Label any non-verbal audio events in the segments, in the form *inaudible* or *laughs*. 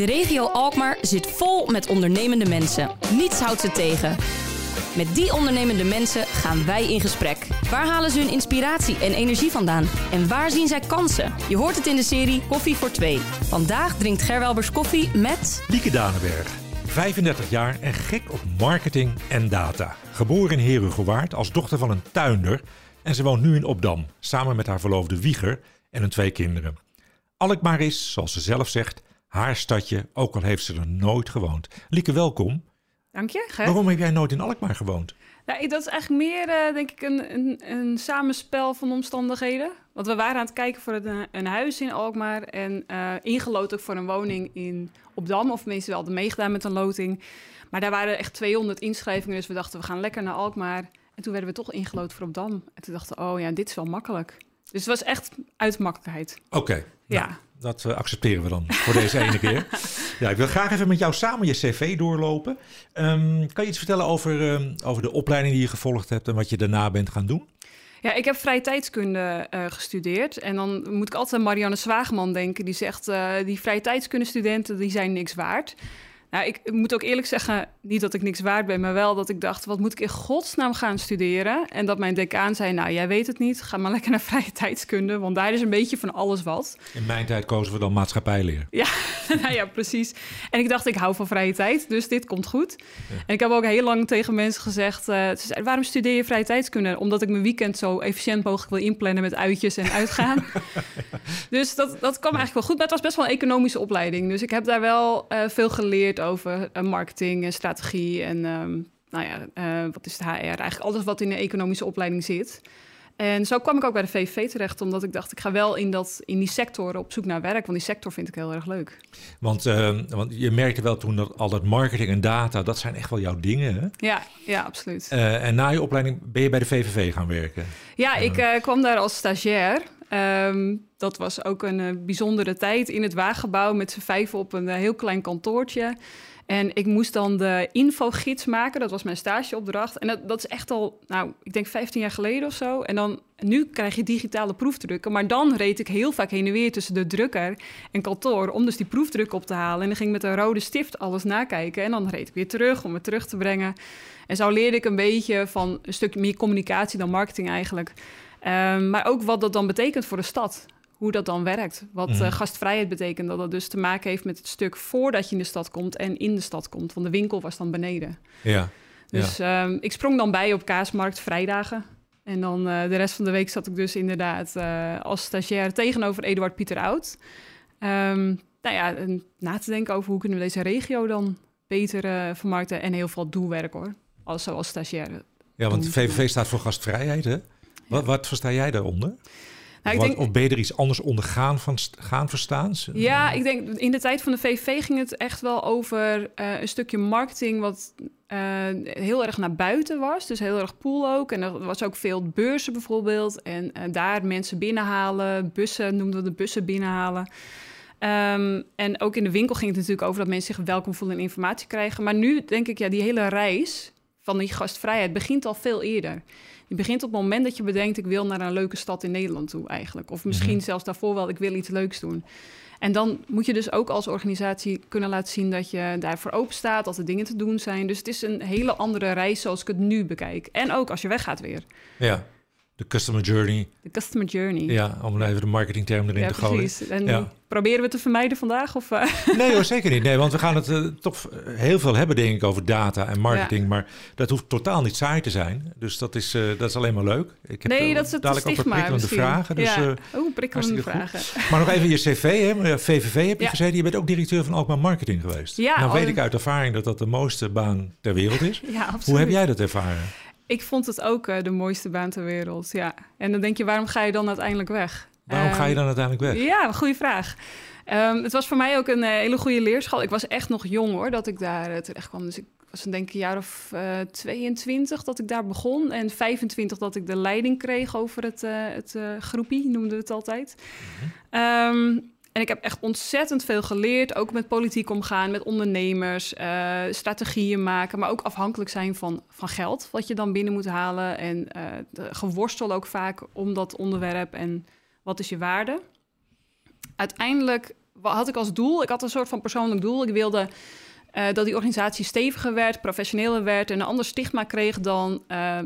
De regio Alkmaar zit vol met ondernemende mensen. Niets houdt ze tegen. Met die ondernemende mensen gaan wij in gesprek. Waar halen ze hun inspiratie en energie vandaan? En waar zien zij kansen? Je hoort het in de serie Koffie voor Twee. Vandaag drinkt Gerwelbers koffie met... Lieke Danenberg, 35 jaar en gek op marketing en data. Geboren in Herugewaard als dochter van een tuinder en ze woont nu in Opdam, samen met haar verloofde Wieger en hun twee kinderen. Alkmaar is, zoals ze zelf zegt, haar stadje, ook al heeft ze er nooit gewoond. Lieke, welkom. Dank je. Waarom heb jij nooit in Alkmaar gewoond? Ja, ik- dat is eigenlijk meer, eh, denk ik, een, een, een samenspel van omstandigheden. Want we waren aan het kijken voor een, een huis in Alkmaar en eh ingelood ook voor een woning in Opdam. Of meestal hadden meegedaan met een loting. Maar daar waren echt 200 inschrijvingen, dus we dachten we gaan lekker naar Alkmaar. En toen werden we toch ingelood voor Opdam. En toen dachten we, oh ja, dit is wel makkelijk. Dus het was echt uit makkelijkheid. Oké, Ja. nou, dat eh, accepteren we dan voor deze ene keer. *laughs* Ja, ik wil graag even met jou samen je cv doorlopen. Ehm, kan je iets vertellen over, ehm, over de opleiding die je gevolgd hebt en wat je daarna bent gaan doen? Ja, ik heb vrije tijdskunde eh, gestudeerd. En dan moet ik altijd aan Marianne Zwageman denken. Die zegt, eh, die vrije tijdskundestudenten, die zijn niks waard. Nou, ik moet ook eerlijk zeggen, niet dat ik niks waard ben... maar wel dat ik dacht, wat moet ik in godsnaam gaan studeren? En dat mijn decaan zei, nou, jij weet het niet. Ga maar lekker naar vrije tijdskunde, want daar is een beetje van alles wat. In mijn tijd kozen we dan maatschappijleer. Ja, *laughs* nou ja, precies. En ik dacht, ik hou van vrije tijd, dus dit komt goed. En ik heb ook heel lang tegen mensen gezegd... ze zeiden, waarom studeer je vrije tijdskunde? Omdat ik mijn weekend zo efficiënt mogelijk wil inplannen... met uitjes en uitgaan. *laughs* dus dat, dat kwam eigenlijk wel goed. Maar het was best wel een economische opleiding. Dus ik heb daar wel eh, veel geleerd over eh, marketing en strategie... en ehm, nou ja, eh, wat is het HR? Eigenlijk alles wat in een economische opleiding zit... En zo kwam ik ook bij de VVV terecht, omdat ik dacht, ik ga wel in, dat, in die sector op zoek naar werk, want die sector vind ik heel erg leuk. Want, ehm, want je merkte wel toen dat al dat marketing en data, dat zijn echt wel jouw dingen. Hè? Ja, ja, absoluut. Eh, en na je opleiding ben je bij de VVV gaan werken. ja, ik kwam daar als stagiair. Ehm, dat was ook een eh, bijzondere tijd in het waaggebouw met z'n vijf op een eh, heel klein kantoortje. En ik moest dan de infogids maken. Dat was mijn stageopdracht. En dat, dat is echt al, nou, ik denk 15 jaar geleden of zo. En dan, nu krijg je digitale proefdrukken. Maar dan reed ik heel vaak heen en weer tussen de drukker en kantoor... om dus die proefdruk op te halen. En dan ging ik met een rode stift alles nakijken. En dan reed ik weer terug om het terug te brengen. En zo leerde ik een beetje van een stukje meer communicatie dan marketing eigenlijk. Ehm, maar ook wat dat dan betekent voor de stad. Hoe dat dan werkt. Wat Mhm. eh, gastvrijheid betekent. Dat dat dus te maken heeft met het stuk voordat je in de stad komt en in de stad komt. Want de winkel was dan beneden. Ja. Dus ehm, ik sprong dan bij op Kaasmarkt vrijdagen. En dan eh, de rest van de week zat ik dus inderdaad eh, als stagiair tegenover Eduard Pieter Oud. Ehm, nou ja, en na te denken over hoe kunnen we deze regio dan beter eh, vermarkten. En heel veel doelwerk hoor. Als, zoals stagiair. ja, want de VVV staat voor gastvrijheid. Hè? Wat, wat versta jij daaronder? Nou, of, ik denk, of ben je er iets anders onder gaan, van, gaan verstaan? Ja, ik denk in de tijd van de VV ging het echt wel over eh, een stukje marketing wat eh, heel erg naar buiten was. Dus heel erg pool ook. En er was ook veel beurzen bijvoorbeeld. En eh, daar mensen binnenhalen, bussen noemden we de bussen binnenhalen. Ehm, en ook in de winkel ging het natuurlijk over dat mensen zich welkom voelen en informatie krijgen. Maar nu denk ik, ja, die hele reis van die gastvrijheid begint al veel eerder. Die begint op het moment dat je bedenkt, ik wil naar een leuke stad in Nederland toe eigenlijk. Of misschien Mhm. zelfs daarvoor wel, ik wil iets leuks doen. En dan moet je dus ook als organisatie kunnen laten zien dat je daarvoor open staat, dat er dingen te doen zijn. Dus het is een hele andere reis zoals ik het nu bekijk. En ook als je weggaat weer. Ja, de customer journey. De customer journey. Ja, om even de marketingterm erin Ja, te gooien. precies. En Ja. proberen we te vermijden vandaag? Of, eh? *laughs* Nee hoor, zeker niet. Nee, want we gaan het eh, toch heel veel hebben, denk ik, over data en marketing. Maar dat hoeft totaal niet saai te zijn. Dus dat is, eh, dat is alleen maar leuk. Ik heb nee, eh, dat is het dadelijk ook wat stigma prikkelende misschien. vragen. Dus, ja. eh, Oeh, prikkelende hartstikke goed. vragen. maar nog even je cv, hè? Eh, VVV heb je gezeten. Je bent ook directeur van Alkmaar Marketing geweest. Ja, nou weet ik uit ervaring dat dat de mooiste baan ter wereld is. Ja, absoluut. Hoe heb jij dat ervaren? Ik vond het ook eh, de mooiste baan ter wereld, ja. En dan denk je, waarom ga je dan uiteindelijk weg? Waarom ga je Ehm, dan uiteindelijk weg? Ja, goede vraag. Ehm, het was voor mij ook een eh, hele goede leerschool. Ik was echt nog jong hoor, dat ik daar eh, terecht kwam. Dus ik was een denk ik een jaar of eh 22 dat ik daar begon. En 25 dat ik de leiding kreeg over het, het groepie, noemden we het altijd. Ehm, en ik heb echt ontzettend veel geleerd. Ook met politiek omgaan, met ondernemers, eh, strategieën maken. Maar ook afhankelijk zijn van, van geld, wat je dan binnen moet halen. En de geworstel ook vaak om dat onderwerp en wat is je waarde. Uiteindelijk had ik als doel, ik had een soort van persoonlijk doel. Ik wilde eh, dat die organisatie steviger werd, professioneler werd en een ander stigma kreeg dan uh,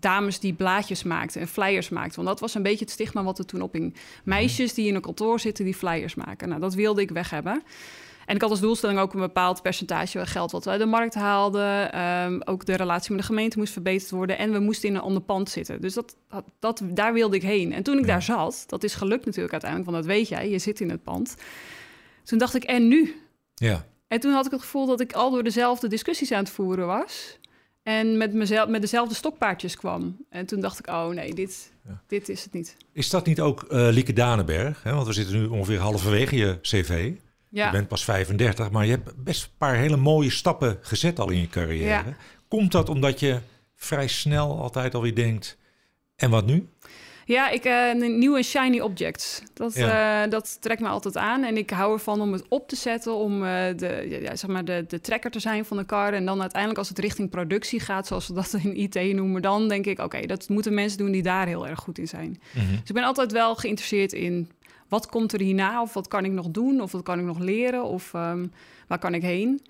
dames die blaadjes maakten en flyers maakten. Want dat was een beetje het stigma wat er toen opging. Meisjes die in een kantoor zitten die flyers maken. Nou, dat wilde ik weg hebben. En ik had als doelstelling ook een bepaald percentage geld wat we uit de markt haalden. Um, ook de relatie met de gemeente moest verbeterd worden. En we moesten in een ander pand zitten. Dus dat, dat, daar wilde ik heen. En toen ik daar zat, dat is gelukt natuurlijk uiteindelijk, want dat weet jij, je zit in het pand. Toen dacht ik, en nu? Ja. En toen had ik het gevoel dat ik al door dezelfde discussies aan het voeren was. En met, mezelf, met dezelfde stokpaardjes kwam. En toen dacht ik, oh nee, dit, dit is het niet. Is dat niet ook uh, Lieke Danenberg? Hè? Want we zitten nu ongeveer halverwege je cv. Ja. Je bent pas 35, maar je hebt best een paar hele mooie stappen gezet al in je carrière. Ja. Komt dat omdat je vrij snel altijd alweer denkt, en wat nu? Ja, ik, uh, nieuwe shiny objects. Dat, ja. uh, dat trekt me altijd aan. En ik hou ervan om het op te zetten, om uh, de, ja, zeg maar de, de trekker te zijn van de car. En dan uiteindelijk als het richting productie gaat, zoals we dat in IT noemen, dan denk ik, oké, dat moeten mensen doen die daar heel erg goed in zijn. Mm -hmm. Dus ik ben altijd wel geïnteresseerd in wat komt er hierna? Of wat kan ik nog doen? Of wat kan ik nog leren? Of um, waar kan ik heen?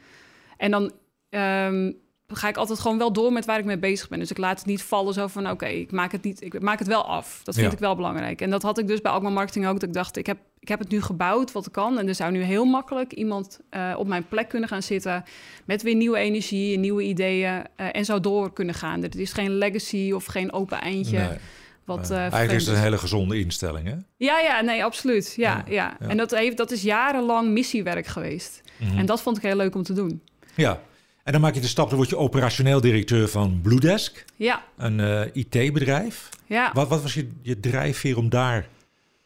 En dan um, ga ik altijd gewoon wel door met waar ik mee bezig ben. Dus ik laat het niet vallen zo van... oké, ik maak het niet, ik maak het wel af. Dat vind ja. ik wel belangrijk. En dat had ik dus bij Alkmaar Marketing ook. Dat ik dacht, ik heb, ik heb het nu gebouwd wat ik kan. En er zou nu heel makkelijk iemand uh, op mijn plek kunnen gaan zitten... met weer nieuwe energie, nieuwe ideeën... Uh, en zo door kunnen gaan. Het is geen legacy of geen open eindje... Nee. Wat, uh, Eigenlijk is het een hele gezonde instelling, hè? Ja, ja, nee, absoluut. Ja, ja. ja. En dat, heeft, dat is jarenlang missiewerk geweest. Mm -hmm. En dat vond ik heel leuk om te doen. Ja, en dan maak je de stap, dan word je operationeel directeur van Bluedesk. Ja. Een uh, IT-bedrijf. Ja. Wat, wat was je, je drijfveer om daar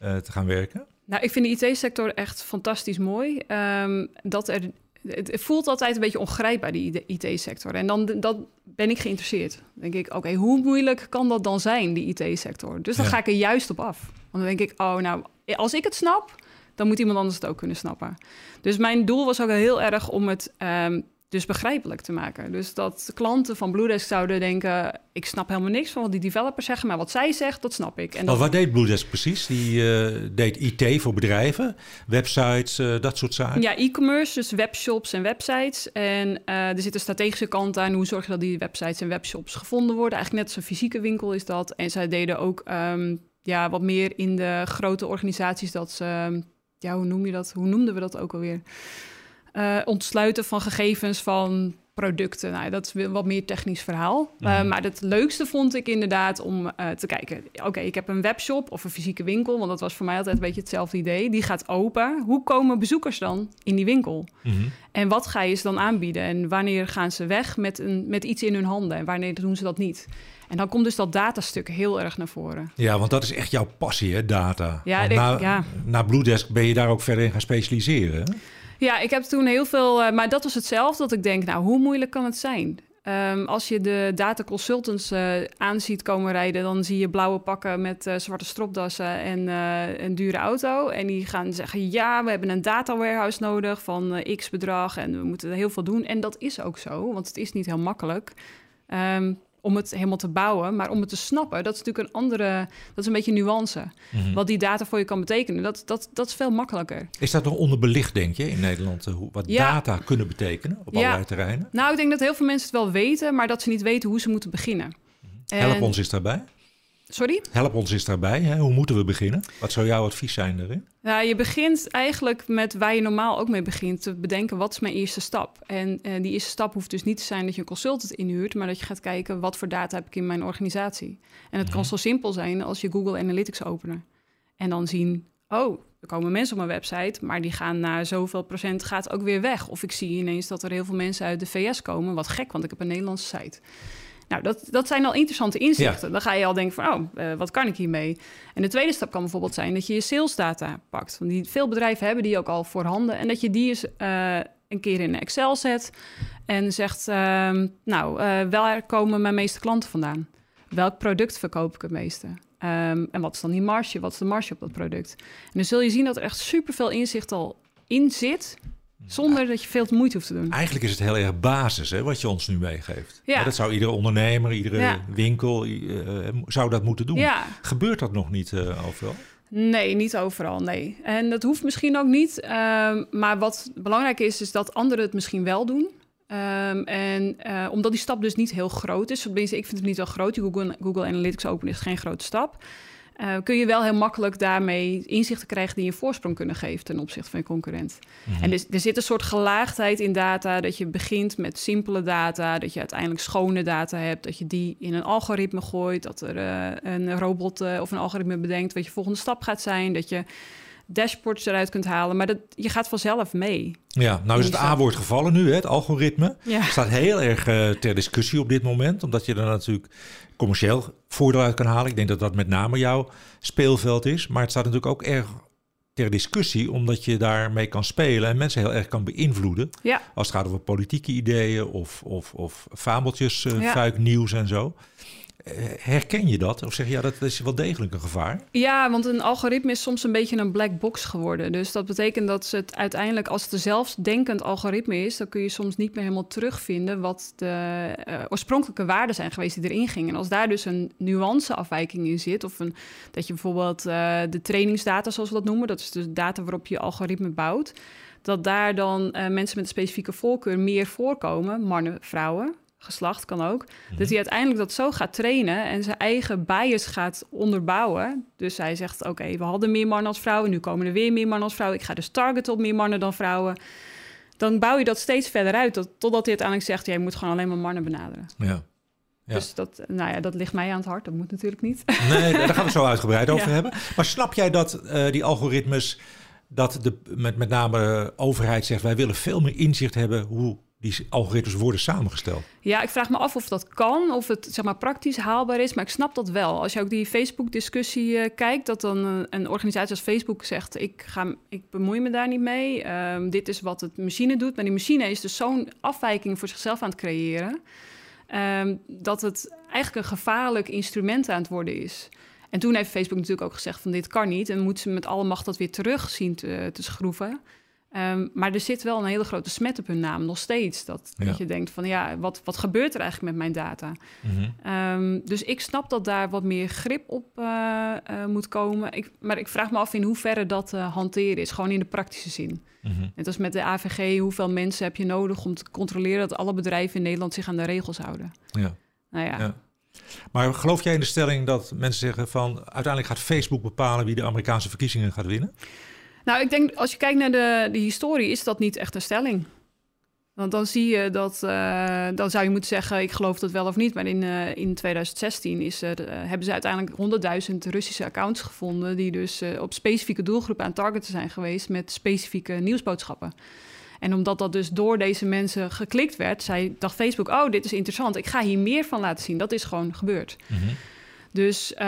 uh, te gaan werken? Nou, ik vind de IT-sector echt fantastisch mooi. Um, dat er, het voelt altijd een beetje ongrijpbaar, die IT-sector. En dan, dan ben ik geïnteresseerd. Dan denk ik, oké, okay, hoe moeilijk kan dat dan zijn, die IT-sector? Dus dan ja. ga ik er juist op af. Want dan denk ik, oh, nou, als ik het snap, dan moet iemand anders het ook kunnen snappen. Dus mijn doel was ook heel erg om het um, dus begrijpelijk te maken. Dus dat klanten van Bluedesk zouden denken... ik snap helemaal niks van wat die developers zeggen... maar wat zij zegt, dat snap ik. En dat... wat deed Bluedesk precies? Die uh, deed IT voor bedrijven, websites, uh, dat soort zaken? Ja, e-commerce, dus webshops en websites. En uh, er zit een strategische kant aan. Hoe zorg je dat die websites en webshops gevonden worden? Eigenlijk net als een fysieke winkel is dat. En zij deden ook um, ja, wat meer in de grote organisaties... dat ze, ja, hoe noem je dat? Hoe noemden we dat ook alweer? Uh, ontsluiten van gegevens van producten. Nou, dat is wat meer technisch verhaal. Mm. Uh, maar het leukste vond ik inderdaad om uh, te kijken... oké, ik heb een webshop of een fysieke winkel... want dat was voor mij altijd een beetje hetzelfde idee. Die gaat open. Hoe komen bezoekers dan in die winkel? Mm -hmm. En wat ga je ze dan aanbieden? En wanneer gaan ze weg met, een, met iets in hun handen? En wanneer doen ze dat niet? En dan komt dus dat datastuk heel erg naar voren. Ja, want dat is echt jouw passie, hè, data. Ja, ik, na, ja. na Bluedesk ben je daar ook verder in gaan specialiseren, hè? Ja, ik heb toen heel veel, uh, maar dat was hetzelfde. Dat ik denk, nou, hoe moeilijk kan het zijn? Um, als je de data consultants uh, aanziet komen rijden, dan zie je blauwe pakken met uh, zwarte stropdassen en een dure auto. En die gaan zeggen: Ja, we hebben een data warehouse nodig van x bedrag en we moeten heel veel doen. En dat is ook zo, want het is niet heel makkelijk. Um, om het helemaal te bouwen. Maar om het te snappen, dat is natuurlijk een andere... dat is een beetje nuance. Mm -hmm. Wat die data voor je kan betekenen, dat, dat, dat is veel makkelijker. Is dat nog onderbelicht, denk je, in Nederland? Hoe, wat ja. data kunnen betekenen op ja. allerlei terreinen? Nou, ik denk dat heel veel mensen het wel weten... maar dat ze niet weten hoe ze moeten beginnen. Help ons eens daarbij. Sorry? Help ons eens daarbij. Hè? Hoe moeten we beginnen? Wat zou jouw advies zijn daarin? Nou, je begint eigenlijk met waar je normaal ook mee begint. Te bedenken, wat is mijn eerste stap? En uh, die eerste stap hoeft dus niet te zijn dat je een consultant inhuurt... maar dat je gaat kijken, wat voor data heb ik in mijn organisatie? En het mm. kan zo simpel zijn als je Google Analytics openen. En dan zien, oh, er komen mensen op mijn website... maar die gaan na zoveel procent gaat ook weer weg. Of ik zie ineens dat er heel veel mensen uit de VS komen. Wat gek, want ik heb een Nederlandse site... Nou, dat, dat zijn al interessante inzichten. Ja. Dan ga je al denken van, oh, uh, wat kan ik hiermee? En de tweede stap kan bijvoorbeeld zijn dat je je salesdata pakt. Want die, veel bedrijven hebben die ook al voorhanden. En dat je die eens uh, een keer in Excel zet en zegt... Uh, nou, waar komen mijn meeste klanten vandaan? Welk product verkoop ik het meeste? Um, en wat is dan die marge? Wat is de marge op dat product? En dan zul je zien dat er echt superveel inzicht al in zit... Zonder dat je veel moeite hoeft te doen. Eigenlijk is het heel erg basis hè, wat je ons nu meegeeft. Ja. Ja, dat zou iedere ondernemer, iedere ja. winkel uh, zou dat moeten doen. Gebeurt dat nog niet uh, overal? Nee, niet overal, nee. En dat hoeft misschien ook niet. Ehm, maar wat belangrijk is, is dat anderen het misschien wel doen. Ehm, en uh, omdat die stap dus niet heel groot is, ik vind het niet zo groot. Die Google, Google Analytics Open is geen grote stap. Uh, kun je wel heel makkelijk daarmee inzichten krijgen die je voorsprong kunnen geven ten opzichte van je concurrent. Mm -hmm. En dus, er zit een soort gelaagdheid in data, dat je begint met simpele data, dat je uiteindelijk schone data hebt, dat je die in een algoritme gooit, dat er uh, een robot uh, of een algoritme bedenkt wat je volgende stap gaat zijn, dat je dashboards eruit kunt halen. Maar dat, je gaat vanzelf mee. Ja, nou is het A-woord gevallen nu, hè, het algoritme. Ja. staat heel erg uh, ter discussie op dit moment. Omdat je er natuurlijk commercieel voordeel uit kan halen. Ik denk dat dat met name jouw speelveld is. Maar het staat natuurlijk ook erg ter discussie, omdat je daarmee kan spelen en mensen heel erg kan beïnvloeden. Ja. Als het gaat over politieke ideeën of, of, of fabeltjes, uh, Ja. fuik nieuws en zo. Eh, Herken je dat? Of zeg je, ja, dat is wel degelijk een gevaar? Ja, want een algoritme is soms een beetje een black box geworden. Dus dat betekent dat ze het uiteindelijk, als het een zelfdenkend algoritme is, dan kun je soms niet meer helemaal terugvinden wat de eh, oorspronkelijke waarden zijn geweest die erin gingen. En als daar dus een nuanceafwijking in zit, of een, dat je bijvoorbeeld eh, de trainingsdata, zoals we dat noemen, dat is de data waarop je algoritme bouwt, dat daar dan mensen met een specifieke voorkeur meer voorkomen, mannen, vrouwen, geslacht kan ook. Dat hij uiteindelijk dat zo gaat trainen en zijn eigen bias gaat onderbouwen. Dus hij zegt, oké, we hadden meer mannen als vrouwen, nu komen er weer meer mannen als vrouwen. Ik ga dus targeten op meer mannen dan vrouwen. Dan bouw je dat steeds verder uit, tot, totdat hij uiteindelijk zegt, jij moet gewoon alleen maar mannen benaderen. Ja. Ja. Dus dat, nou ja, dat ligt mij aan het hart, dat moet natuurlijk niet. Nee, daar gaan we zo uitgebreid *laughs* over Ja. hebben. Maar snap jij dat eh, die algoritmes, dat de, met, met name de overheid zegt, wij willen veel meer inzicht hebben hoe die algoritmes worden samengesteld? Ja, ik vraag me af of dat kan, of het zeg maar, praktisch haalbaar is. Maar ik snap dat wel. Als je ook die Facebook-discussie eh, kijkt, dat dan een, een organisatie als Facebook zegt: ik, ga, ik bemoei me daar niet mee. Ehm, dit is wat het machine doet. Maar die machine is dus zo'n afwijking voor zichzelf aan het creëren. ehm, dat het eigenlijk een gevaarlijk instrument aan het worden is. En toen heeft Facebook natuurlijk ook gezegd: van dit kan niet. En moet ze met alle macht dat weer terug zien te schroeven. Ehm, maar er zit wel een hele grote smet op hun naam, nog steeds. Dat, Ja. dat je denkt van ja, wat, wat gebeurt er eigenlijk met mijn data? Mhm. Ehm, dus ik snap dat daar wat meer grip op eh, eh, moet komen. Ik, maar ik vraag me af in hoeverre dat eh, hanteren is, gewoon in de praktische zin. Mhm. Net als met de AVG, hoeveel mensen heb je nodig om te controleren dat alle bedrijven in Nederland zich aan de regels houden? Ja. Nou ja, Ja. Maar geloof jij in de stelling dat mensen zeggen van uiteindelijk gaat Facebook bepalen wie de Amerikaanse verkiezingen gaat winnen? Nou, ik denk als je kijkt naar de, de historie, is dat niet echt een stelling. Want dan zie je dat, eh, dan zou je moeten zeggen, ik geloof dat wel of niet. Maar in, eh, in 2016 is er, eh, hebben ze uiteindelijk 100.000 Russische accounts gevonden... die dus op specifieke doelgroepen aan targeten zijn geweest... met specifieke nieuwsboodschappen. En omdat dat dus door deze mensen geklikt werd, zei, dacht Facebook... oh, dit is interessant, ik ga hier meer van laten zien. Dat is gewoon gebeurd. Dus eh,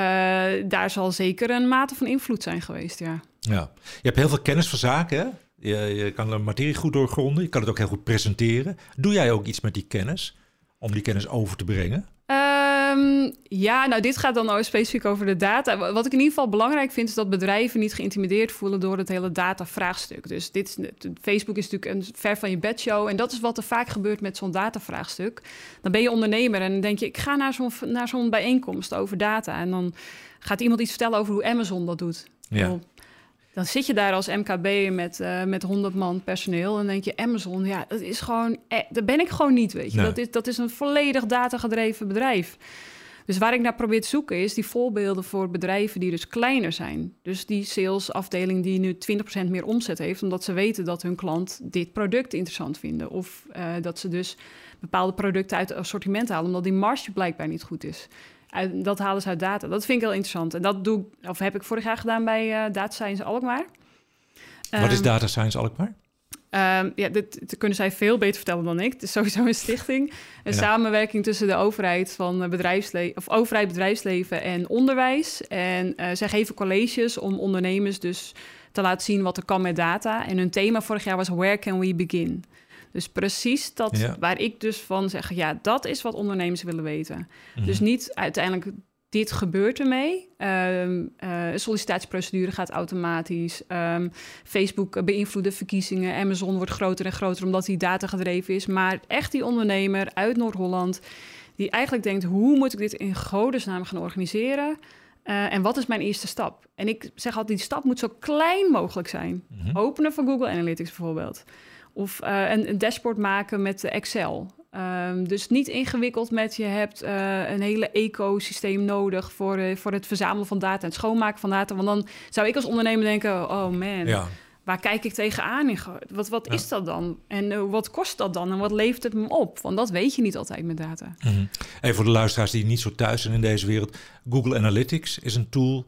daar zal zeker een mate van invloed zijn geweest, ja. Ja. Je hebt heel veel kennis van zaken, hè? Je, je kan de materie goed doorgronden, je kan het ook heel goed presenteren. Doe jij ook iets met die kennis, om die kennis over te brengen? Ehm, ja, nou, dit gaat dan nou specifiek over de data. Wa- Wat ik in ieder geval belangrijk vind, is dat bedrijven niet geïntimideerd voelen door het hele data-vraagstuk. Dus dit is, Facebook is natuurlijk een ver van je bedshow. En dat is wat er vaak gebeurt met zo'n data-vraagstuk. Dan ben je ondernemer en dan denk je, ik ga naar zo'n, naar zo'n bijeenkomst over data. En dan gaat iemand iets vertellen over hoe Amazon dat doet. Ja. Dan zit je daar als MKB met, eh met 100 man personeel en denk je, Amazon, ja, dat is gewoon, eh, daar ben ik gewoon niet, weet je. Nee. Dat, is, dat is een volledig datagedreven bedrijf. Dus waar ik naar probeer te zoeken is die voorbeelden voor bedrijven die dus kleiner zijn. Dus die salesafdeling die nu 20% meer omzet heeft, omdat ze weten dat hun klant dit product interessant vinden. Of eh, dat ze dus bepaalde producten uit het assortiment halen, omdat die marge blijkbaar niet goed is. Uit- dat halen ze uit data. Dat vind ik heel interessant. En dat doe ik, of heb ik vorig jaar gedaan bij eh Data Science Alkmaar. Wat is Ehm, Data Science Alkmaar? Ehm, ja, dit, dit kunnen zij veel beter vertellen dan ik. Het is sowieso een stichting. Een Ja. samenwerking tussen de overheid van eh, bedrijfsleven of overheid, bedrijfsleven en onderwijs. En eh, zij geven colleges om ondernemers dus te laten zien wat er kan met data. En hun thema vorig jaar was Where can we begin? Dus precies dat Ja. waar ik dus van zeg, ja, dat is wat ondernemers willen weten. Dus niet uiteindelijk dit gebeurt ermee. Eh, een sollicitatieprocedure gaat automatisch. Ehm, Facebook beïnvloedt de verkiezingen. Amazon wordt groter en groter omdat die data gedreven is. Maar echt die ondernemer uit Noord-Holland... die eigenlijk denkt, hoe moet ik dit in godesnaam gaan organiseren... Uh, en wat is mijn eerste stap? En ik zeg altijd, die stap moet zo klein mogelijk zijn. Mhm. Openen van Google Analytics bijvoorbeeld. Of uh, een, een, dashboard maken met Excel. Um, dus niet ingewikkeld met je hebt uh, een hele ecosysteem nodig voor, voor het verzamelen van data en het schoonmaken van data. Want dan zou ik als ondernemer denken, oh man, Ja. waar kijk ik tegenaan? in? Wat, wat is dat dan? En wat kost dat dan? En wat levert het me op? Want dat weet je niet altijd met data. Mhm. Even voor de luisteraars die niet zo thuis zijn in deze wereld. Google Analytics is een tool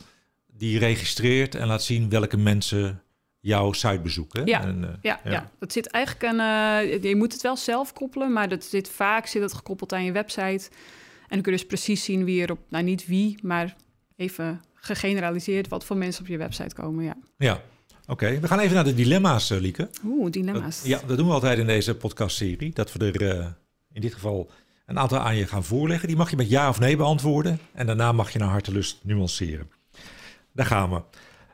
die registreert en laat zien welke mensen jouw site bezoeken. Ja, en, uh, ja, ja. ja, dat zit eigenlijk een. Uh, je moet het wel zelf koppelen, maar dat zit vaak zit het gekoppeld aan je website. En dan kun je dus precies zien wie er op, nou niet wie, maar even gegeneraliseerd wat voor mensen op je website komen. Ja. Ja. Oké, okay. we gaan even naar de dilemma's, uh, Lieke. Oeh, dilemma's. ja, dat doen we altijd in deze podcastserie. Dat we er in dit geval een aantal aan je gaan voorleggen. Die mag je met ja of nee beantwoorden. En daarna mag je naar hartelust nuanceren. Daar gaan we.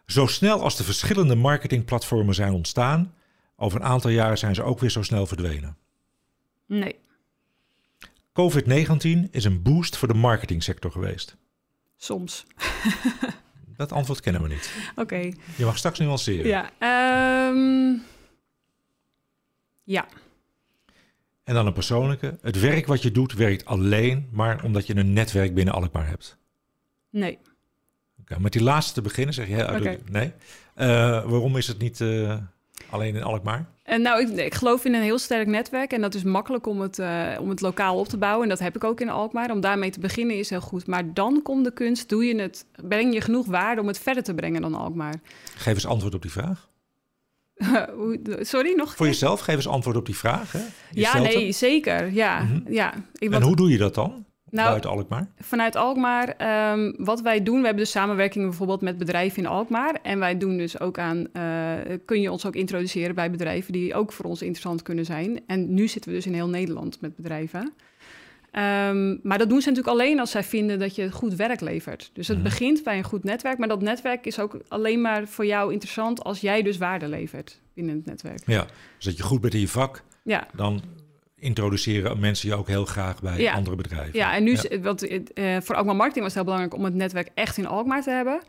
Zo snel als de verschillende marketingplatformen zijn ontstaan, over een aantal jaren zijn ze ook weer zo snel verdwenen. Nee. COVID-19 is een boost voor de marketingsector geweest. Soms. *laughs* Dat antwoord kennen we niet. Oké. Okay. Je mag straks nuanceren. Ja. Um, ja. En dan een persoonlijke. Het werk wat je doet werkt alleen maar omdat je een netwerk binnen Alkmaar hebt. Nee. Okay, met die laatste te beginnen zeg je okay. nee. Uh, waarom is het niet uh, alleen in Alkmaar? En nou, ik, ik, geloof in een heel sterk netwerk en dat is makkelijk om het, uh, om het lokaal op te bouwen. En dat heb ik ook in Alkmaar. Om daarmee te beginnen is heel goed. Maar dan komt de kunst, doe je het, breng je genoeg waarde om het verder te brengen dan Alkmaar. Geef eens antwoord op die vraag. *laughs* Sorry, nog? Voor jezelf, geef eens antwoord op die vraag. Hè? Je ja, nee, zeker. Ja, Mhm. mm -hmm. ja. Ik, en hoe doe je dat dan? Nou, buiten Alkmaar? Vanuit Alkmaar, um, wat wij doen, we hebben dus samenwerking bijvoorbeeld met bedrijven in Alkmaar. En wij doen dus ook aan, uh, kun je ons ook introduceren bij bedrijven die ook voor ons interessant kunnen zijn. En nu zitten we dus in heel Nederland met bedrijven. Um, maar dat doen ze natuurlijk alleen als zij vinden dat je goed werk levert. Dus het Mhm. begint bij een goed netwerk, maar dat netwerk is ook alleen maar voor jou interessant als jij dus waarde levert binnen het netwerk. Ja, dus dat je goed bent in je vak, Ja, dan introduceren mensen je ook heel graag bij Ja. andere bedrijven. Ja, en nu, is- want, eh, voor Alkmaar Marketing was het heel belangrijk om het netwerk echt in Alkmaar te hebben.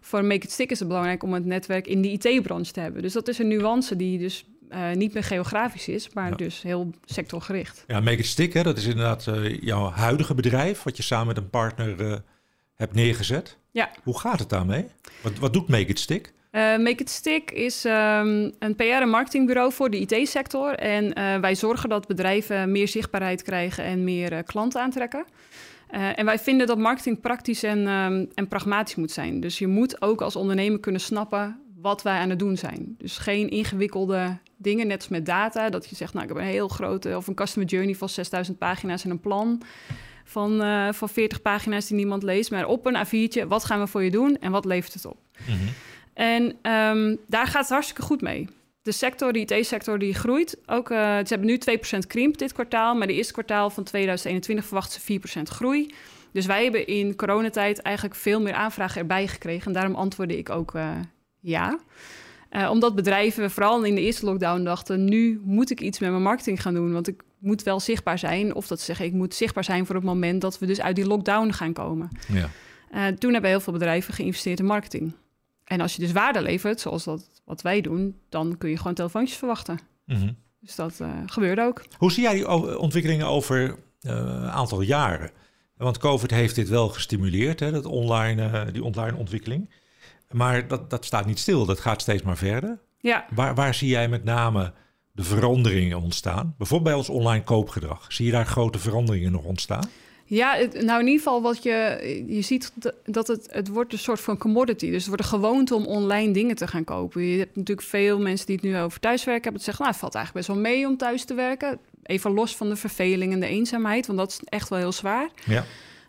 Voor Make It Stick is het belangrijk om het netwerk in de IT-branche te hebben. Dus dat is een nuance die dus eh, niet meer geografisch is, maar Ja. dus heel sectorgericht. Ja, Make It Stick, hè, dat is inderdaad eh, jouw huidige bedrijf, wat je samen met een partner hebt neergezet. Ja. Hoe gaat het daarmee? Wat, wat doet Make It Stick? Eh, Make It Stick is ehm, een PR- en marketingbureau voor de IT-sector. En eh, wij zorgen dat bedrijven meer zichtbaarheid krijgen en meer eh, klanten aantrekken. En wij vinden dat marketing praktisch en, ehm, en pragmatisch moet zijn. Dus je moet ook als ondernemer kunnen snappen wat wij aan het doen zijn. Dus geen ingewikkelde dingen, net als met data. Dat je zegt, nou, ik heb een heel grote... of een customer journey van 6000 pagina's en een plan... Van, van 40 pagina's die niemand leest. Maar op een A4'tje, wat gaan we voor je doen en wat levert het op? En ehm, daar gaat het hartstikke goed mee. De sector, de IT-sector, die groeit. Ook, eh, ze hebben nu 2% krimp dit kwartaal, maar de eerste kwartaal van 2021 verwachten ze 4% groei. Dus wij hebben in coronatijd eigenlijk veel meer aanvragen erbij gekregen. En daarom antwoordde ik ook eh, ja. Eh, omdat bedrijven vooral in de eerste lockdown dachten... nu moet ik iets met mijn marketing gaan doen, want ik moet wel zichtbaar zijn. Of dat ze zeggen, ik moet zichtbaar zijn voor het moment... dat we dus uit die lockdown gaan komen. Ja. Toen hebben heel veel bedrijven geïnvesteerd in marketing. En als je dus waarde levert, zoals dat wat wij doen, dan kun je gewoon telefoontjes verwachten. Mhm. Dus dat eh, gebeurde ook. Hoe zie jij die ontwikkelingen over eh, een aantal jaren? Want COVID heeft dit wel gestimuleerd, hè, dat online, eh, die online ontwikkeling. Maar dat, dat staat niet stil, dat gaat steeds maar verder. Ja, Waar, waar zie jij met name de veranderingen ontstaan? Bijvoorbeeld bij ons online koopgedrag. Zie je daar grote veranderingen nog ontstaan? Ja het- nou in ieder geval wat je... Je ziet dat het, het wordt een soort van commodity. Dus het wordt een gewoonte om online dingen te gaan kopen. Je hebt natuurlijk veel mensen die het nu over thuiswerken hebben. Dat zeggen, nou, het valt eigenlijk best wel mee om thuis te werken. Even los van de verveling en de eenzaamheid. Want dat is echt wel heel zwaar. Ja.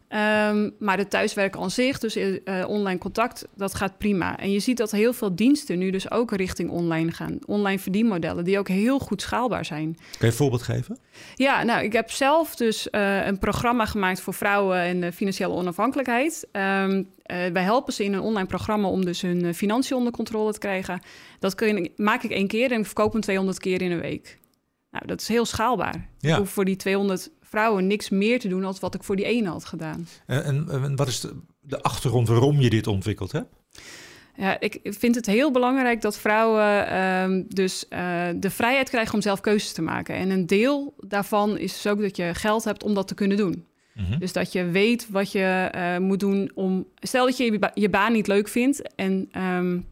Ehm, maar het thuiswerken aan zich, dus eh, eh, online contact, dat gaat prima. En je ziet dat heel veel diensten nu dus ook richting online gaan. Online verdienmodellen, die ook heel goed schaalbaar zijn. Kun je een voorbeeld geven? Ja, nou, ik heb zelf dus eh, een programma gemaakt voor vrouwen en financiële onafhankelijkheid. Ehm, eh, wij helpen ze in een online programma om dus hun financiën onder controle te krijgen. Dat kun je, maak ik één keer en ik verkoop hem 200 keer in een week. Nou, dat is heel schaalbaar. Ja. Ik hoef voor die 200 vrouwen niks meer te doen dan wat ik voor die ene had gedaan. En, en, en wat is de, de achtergrond waarom je dit ontwikkeld hebt? Ja, ik vind het heel belangrijk dat vrouwen ehm, dus uh, de vrijheid krijgen om zelf keuzes te maken. En een deel daarvan is dus ook dat je geld hebt om dat te kunnen doen. Mhm. Dus dat je weet wat je uh, moet doen om. Stel dat je je, ba je baan niet leuk vindt en um,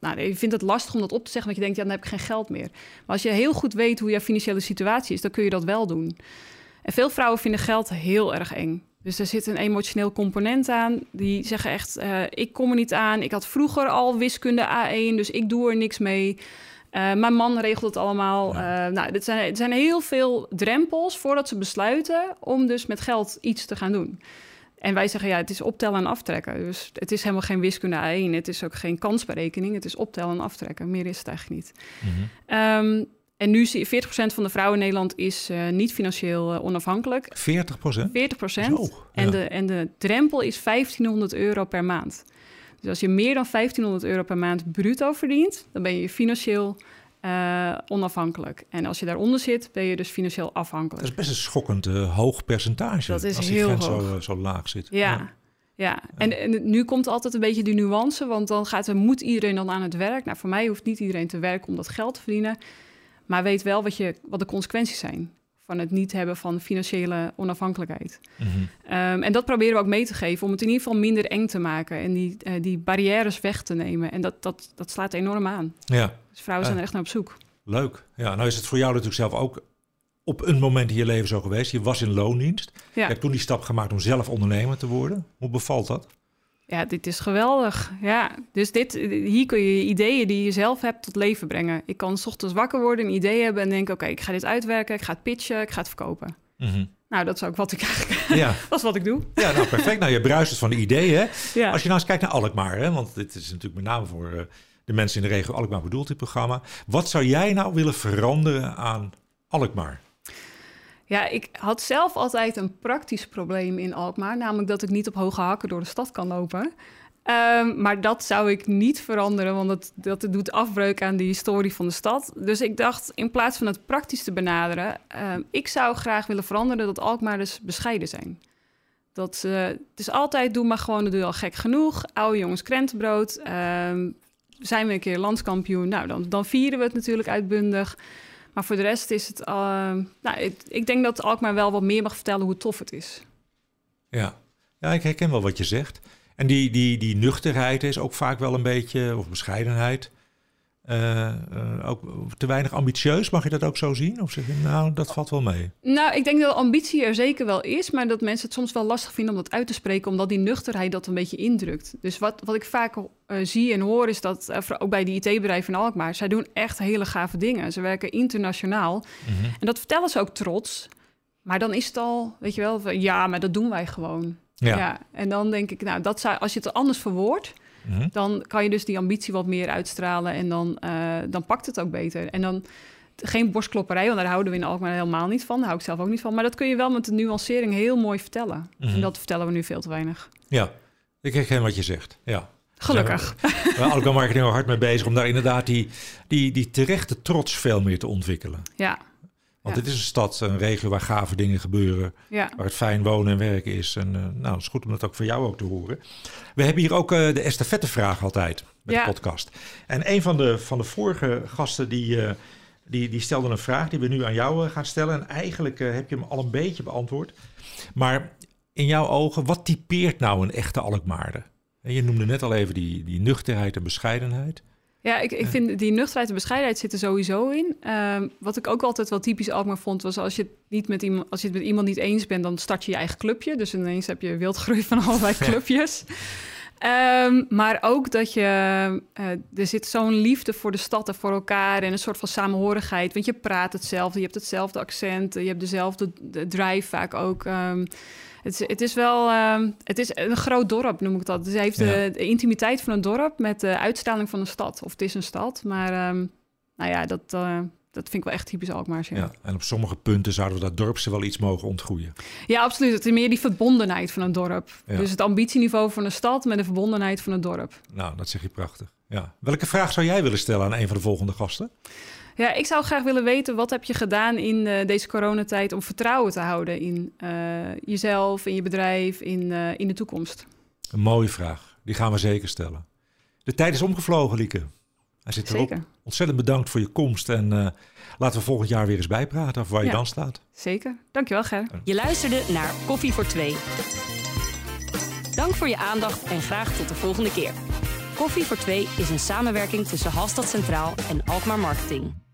nou, je vindt het lastig om dat op te zeggen, want je denkt, ja, dan heb ik geen geld meer. Maar als je heel goed weet hoe je financiële situatie is, dan kun je dat wel doen. En veel vrouwen vinden geld heel erg eng. Dus er zit een emotioneel component aan. Die zeggen echt, uh, ik kom er niet aan. Ik had vroeger al wiskunde A1, dus ik doe er niks mee. Uh, mijn man regelt het allemaal. Ja. Uh, nou, dit zijn, zijn heel veel drempels voordat ze besluiten om dus met geld iets te gaan doen. En wij zeggen ja, het is optellen en aftrekken. Dus het is helemaal geen wiskunde A1. Het is ook geen kansberekening. Het is optellen en aftrekken. Meer is het eigenlijk niet. Mm -hmm. um, en nu zie je 40% van de vrouwen in Nederland is uh, niet financieel uh, onafhankelijk. 40%? 40%. Zo, en, ja. de, en de drempel is 1500 euro per maand. Dus als je meer dan 1500 euro per maand bruto verdient, dan ben je financieel uh, onafhankelijk. En als je daaronder zit, ben je dus financieel afhankelijk. Dat is best een schokkend hoog percentage. Dat is als heel die hoog. Zo, zo laag zit. Ja. ja. Ja, en, en, nu komt altijd een beetje de nuance, want dan gaat er, moet iedereen dan aan het werk. Nou, voor mij hoeft niet iedereen te werken om dat geld te verdienen. Maar weet wel wat, je, wat de consequenties zijn van het niet hebben van financiële onafhankelijkheid. Mm -hmm. um, en dat proberen we ook mee te geven om het in ieder geval minder eng te maken en die, uh, die barrières weg te nemen. En dat, dat, dat slaat enorm aan. Ja. Dus vrouwen zijn uh, er echt naar op zoek. Leuk. Ja, nou is het voor jou natuurlijk zelf ook op een moment in je leven zo geweest. Je was in loondienst. Ja. Je hebt toen die stap gemaakt om zelf ondernemer te worden. Hoe bevalt dat? Ja, dit is geweldig. Ja, dus dit, hier kun je ideeën die je zelf hebt tot leven brengen. Ik kan s ochtends wakker worden, een idee hebben en denken: oké, okay, ik ga dit uitwerken, ik ga het pitchen, ik ga het verkopen. Mm -hmm. Nou, dat is ook wat ik eigenlijk. Ja. *laughs* dat is wat ik doe. Ja, nou perfect. Nou, je bruist het van de ideeën. Ja. Als je nou eens kijkt naar Alkmaar, hè, want dit is natuurlijk met name voor uh, de mensen in de regio Alkmaar bedoeld, dit programma. Wat zou jij nou willen veranderen aan Alkmaar? Ja, ik had zelf altijd een praktisch probleem in Alkmaar. Namelijk dat ik niet op hoge hakken door de stad kan lopen. Um, maar dat zou ik niet veranderen, want dat, dat doet afbreuk aan de historie van de stad. Dus ik dacht, in plaats van het praktisch te benaderen... Um, ik zou graag willen veranderen dat Alkmaarders bescheiden zijn. Dat, uh, het is altijd, doe maar gewoon, doe al gek genoeg. Oude jongens krentenbrood. Um, zijn we een keer landskampioen, nou, dan, dan vieren we het natuurlijk uitbundig... Maar voor de rest is het. Uh, nou, ik, ik, denk dat Alkmaar wel wat meer mag vertellen hoe tof het is. Ja, ja ik herken wel wat je zegt. En die, die, die nuchterheid is ook vaak wel een beetje, of bescheidenheid. Uh, uh, ook te weinig ambitieus, mag je dat ook zo zien? Of zeg je, nou, dat valt wel mee? Nou, ik denk dat ambitie er zeker wel is, maar dat mensen het soms wel lastig vinden om dat uit te spreken, omdat die nuchterheid dat een beetje indrukt. Dus wat, wat ik vaak uh, zie en hoor, is dat, ook bij die IT-bedrijven in Alkmaar, zij doen echt hele gave dingen. Ze werken internationaal mm-hmm. en dat vertellen ze ook trots. Maar dan is het al, weet je wel, van, ja, maar dat doen wij gewoon. Ja. ja. En dan denk ik, nou, dat zou, als je het anders verwoordt, Mm-hmm. Dan kan je dus die ambitie wat meer uitstralen en dan, uh, dan pakt het ook beter. En dan geen borstklopperij, want daar houden we in Alkmaar helemaal niet van. Daar hou ik zelf ook niet van. Maar dat kun je wel met de nuancering heel mooi vertellen. En dat vertellen we nu veel te weinig. Ja, ik herken wat je zegt. Ja. Gelukkig. We zijn Alkmaar Marketing er hard mee bezig om daar inderdaad die, die, die terechte trots veel meer te ontwikkelen. Ja, want ja. het is een stad, een regio waar gave dingen gebeuren. Ja. Waar het fijn wonen en werken is. En uh, nou, het is goed om dat ook voor jou ook te horen. We hebben hier ook uh, de estafettevraag altijd met ja. de podcast. En een van de, van de vorige gasten die, uh, die, die stelde een vraag die we nu aan jou gaan stellen. En eigenlijk heb je hem al een beetje beantwoord. Maar in jouw ogen, wat typeert nou een echte Alkmaarder? En je noemde net al even die, die nuchterheid en bescheidenheid. Ja, ik, ik vind die nuchterheid en bescheidenheid zitten sowieso in. Um, wat ik ook altijd wel typisch Alkmaar vond, was als je, het niet met iemand, als je het met iemand niet eens bent, dan start je je eigen clubje. Dus ineens heb je wildgroei van *laughs* allerlei clubjes. Um, maar ook dat je, uh, er zit zo'n liefde voor de stad en voor elkaar en een soort van samenhorigheid. Want je praat hetzelfde, je hebt hetzelfde accent, je hebt dezelfde de drive vaak ook. Um, het, het, is wel, uh, het is een groot dorp, noem ik dat. Dus het heeft ja. de, de, intimiteit van een dorp met de uitstraling van een stad. Of het is een stad, maar um, nou ja, dat, uh, dat vind ik wel echt typisch Alkmaars. Ja. ja, en op sommige punten zouden we dat dorp ze wel iets mogen ontgroeien. Ja, absoluut. Het is meer die verbondenheid van een dorp. Ja. Dus het ambitieniveau van een stad met de verbondenheid van een dorp. Nou, dat zeg je prachtig. Ja. Welke vraag zou jij willen stellen aan een van de volgende gasten? Ja, ik zou graag willen weten, wat heb je gedaan in uh, deze coronatijd om vertrouwen te houden in uh, jezelf, in je bedrijf, in, uh, in de toekomst? Een mooie vraag. Die gaan we zeker stellen. De tijd is omgevlogen, Lieke. Hij zit erop. Zeker. Ontzettend bedankt voor je komst. En uh, laten we volgend jaar weer eens bijpraten over waar je dan staat. Zeker. Dankjewel, Ger. Je luisterde naar Koffie voor Twee. Dank voor je aandacht en graag tot de volgende keer. Koffie voor Twee is een samenwerking tussen Halstad Centraal en Alkmaar Marketing.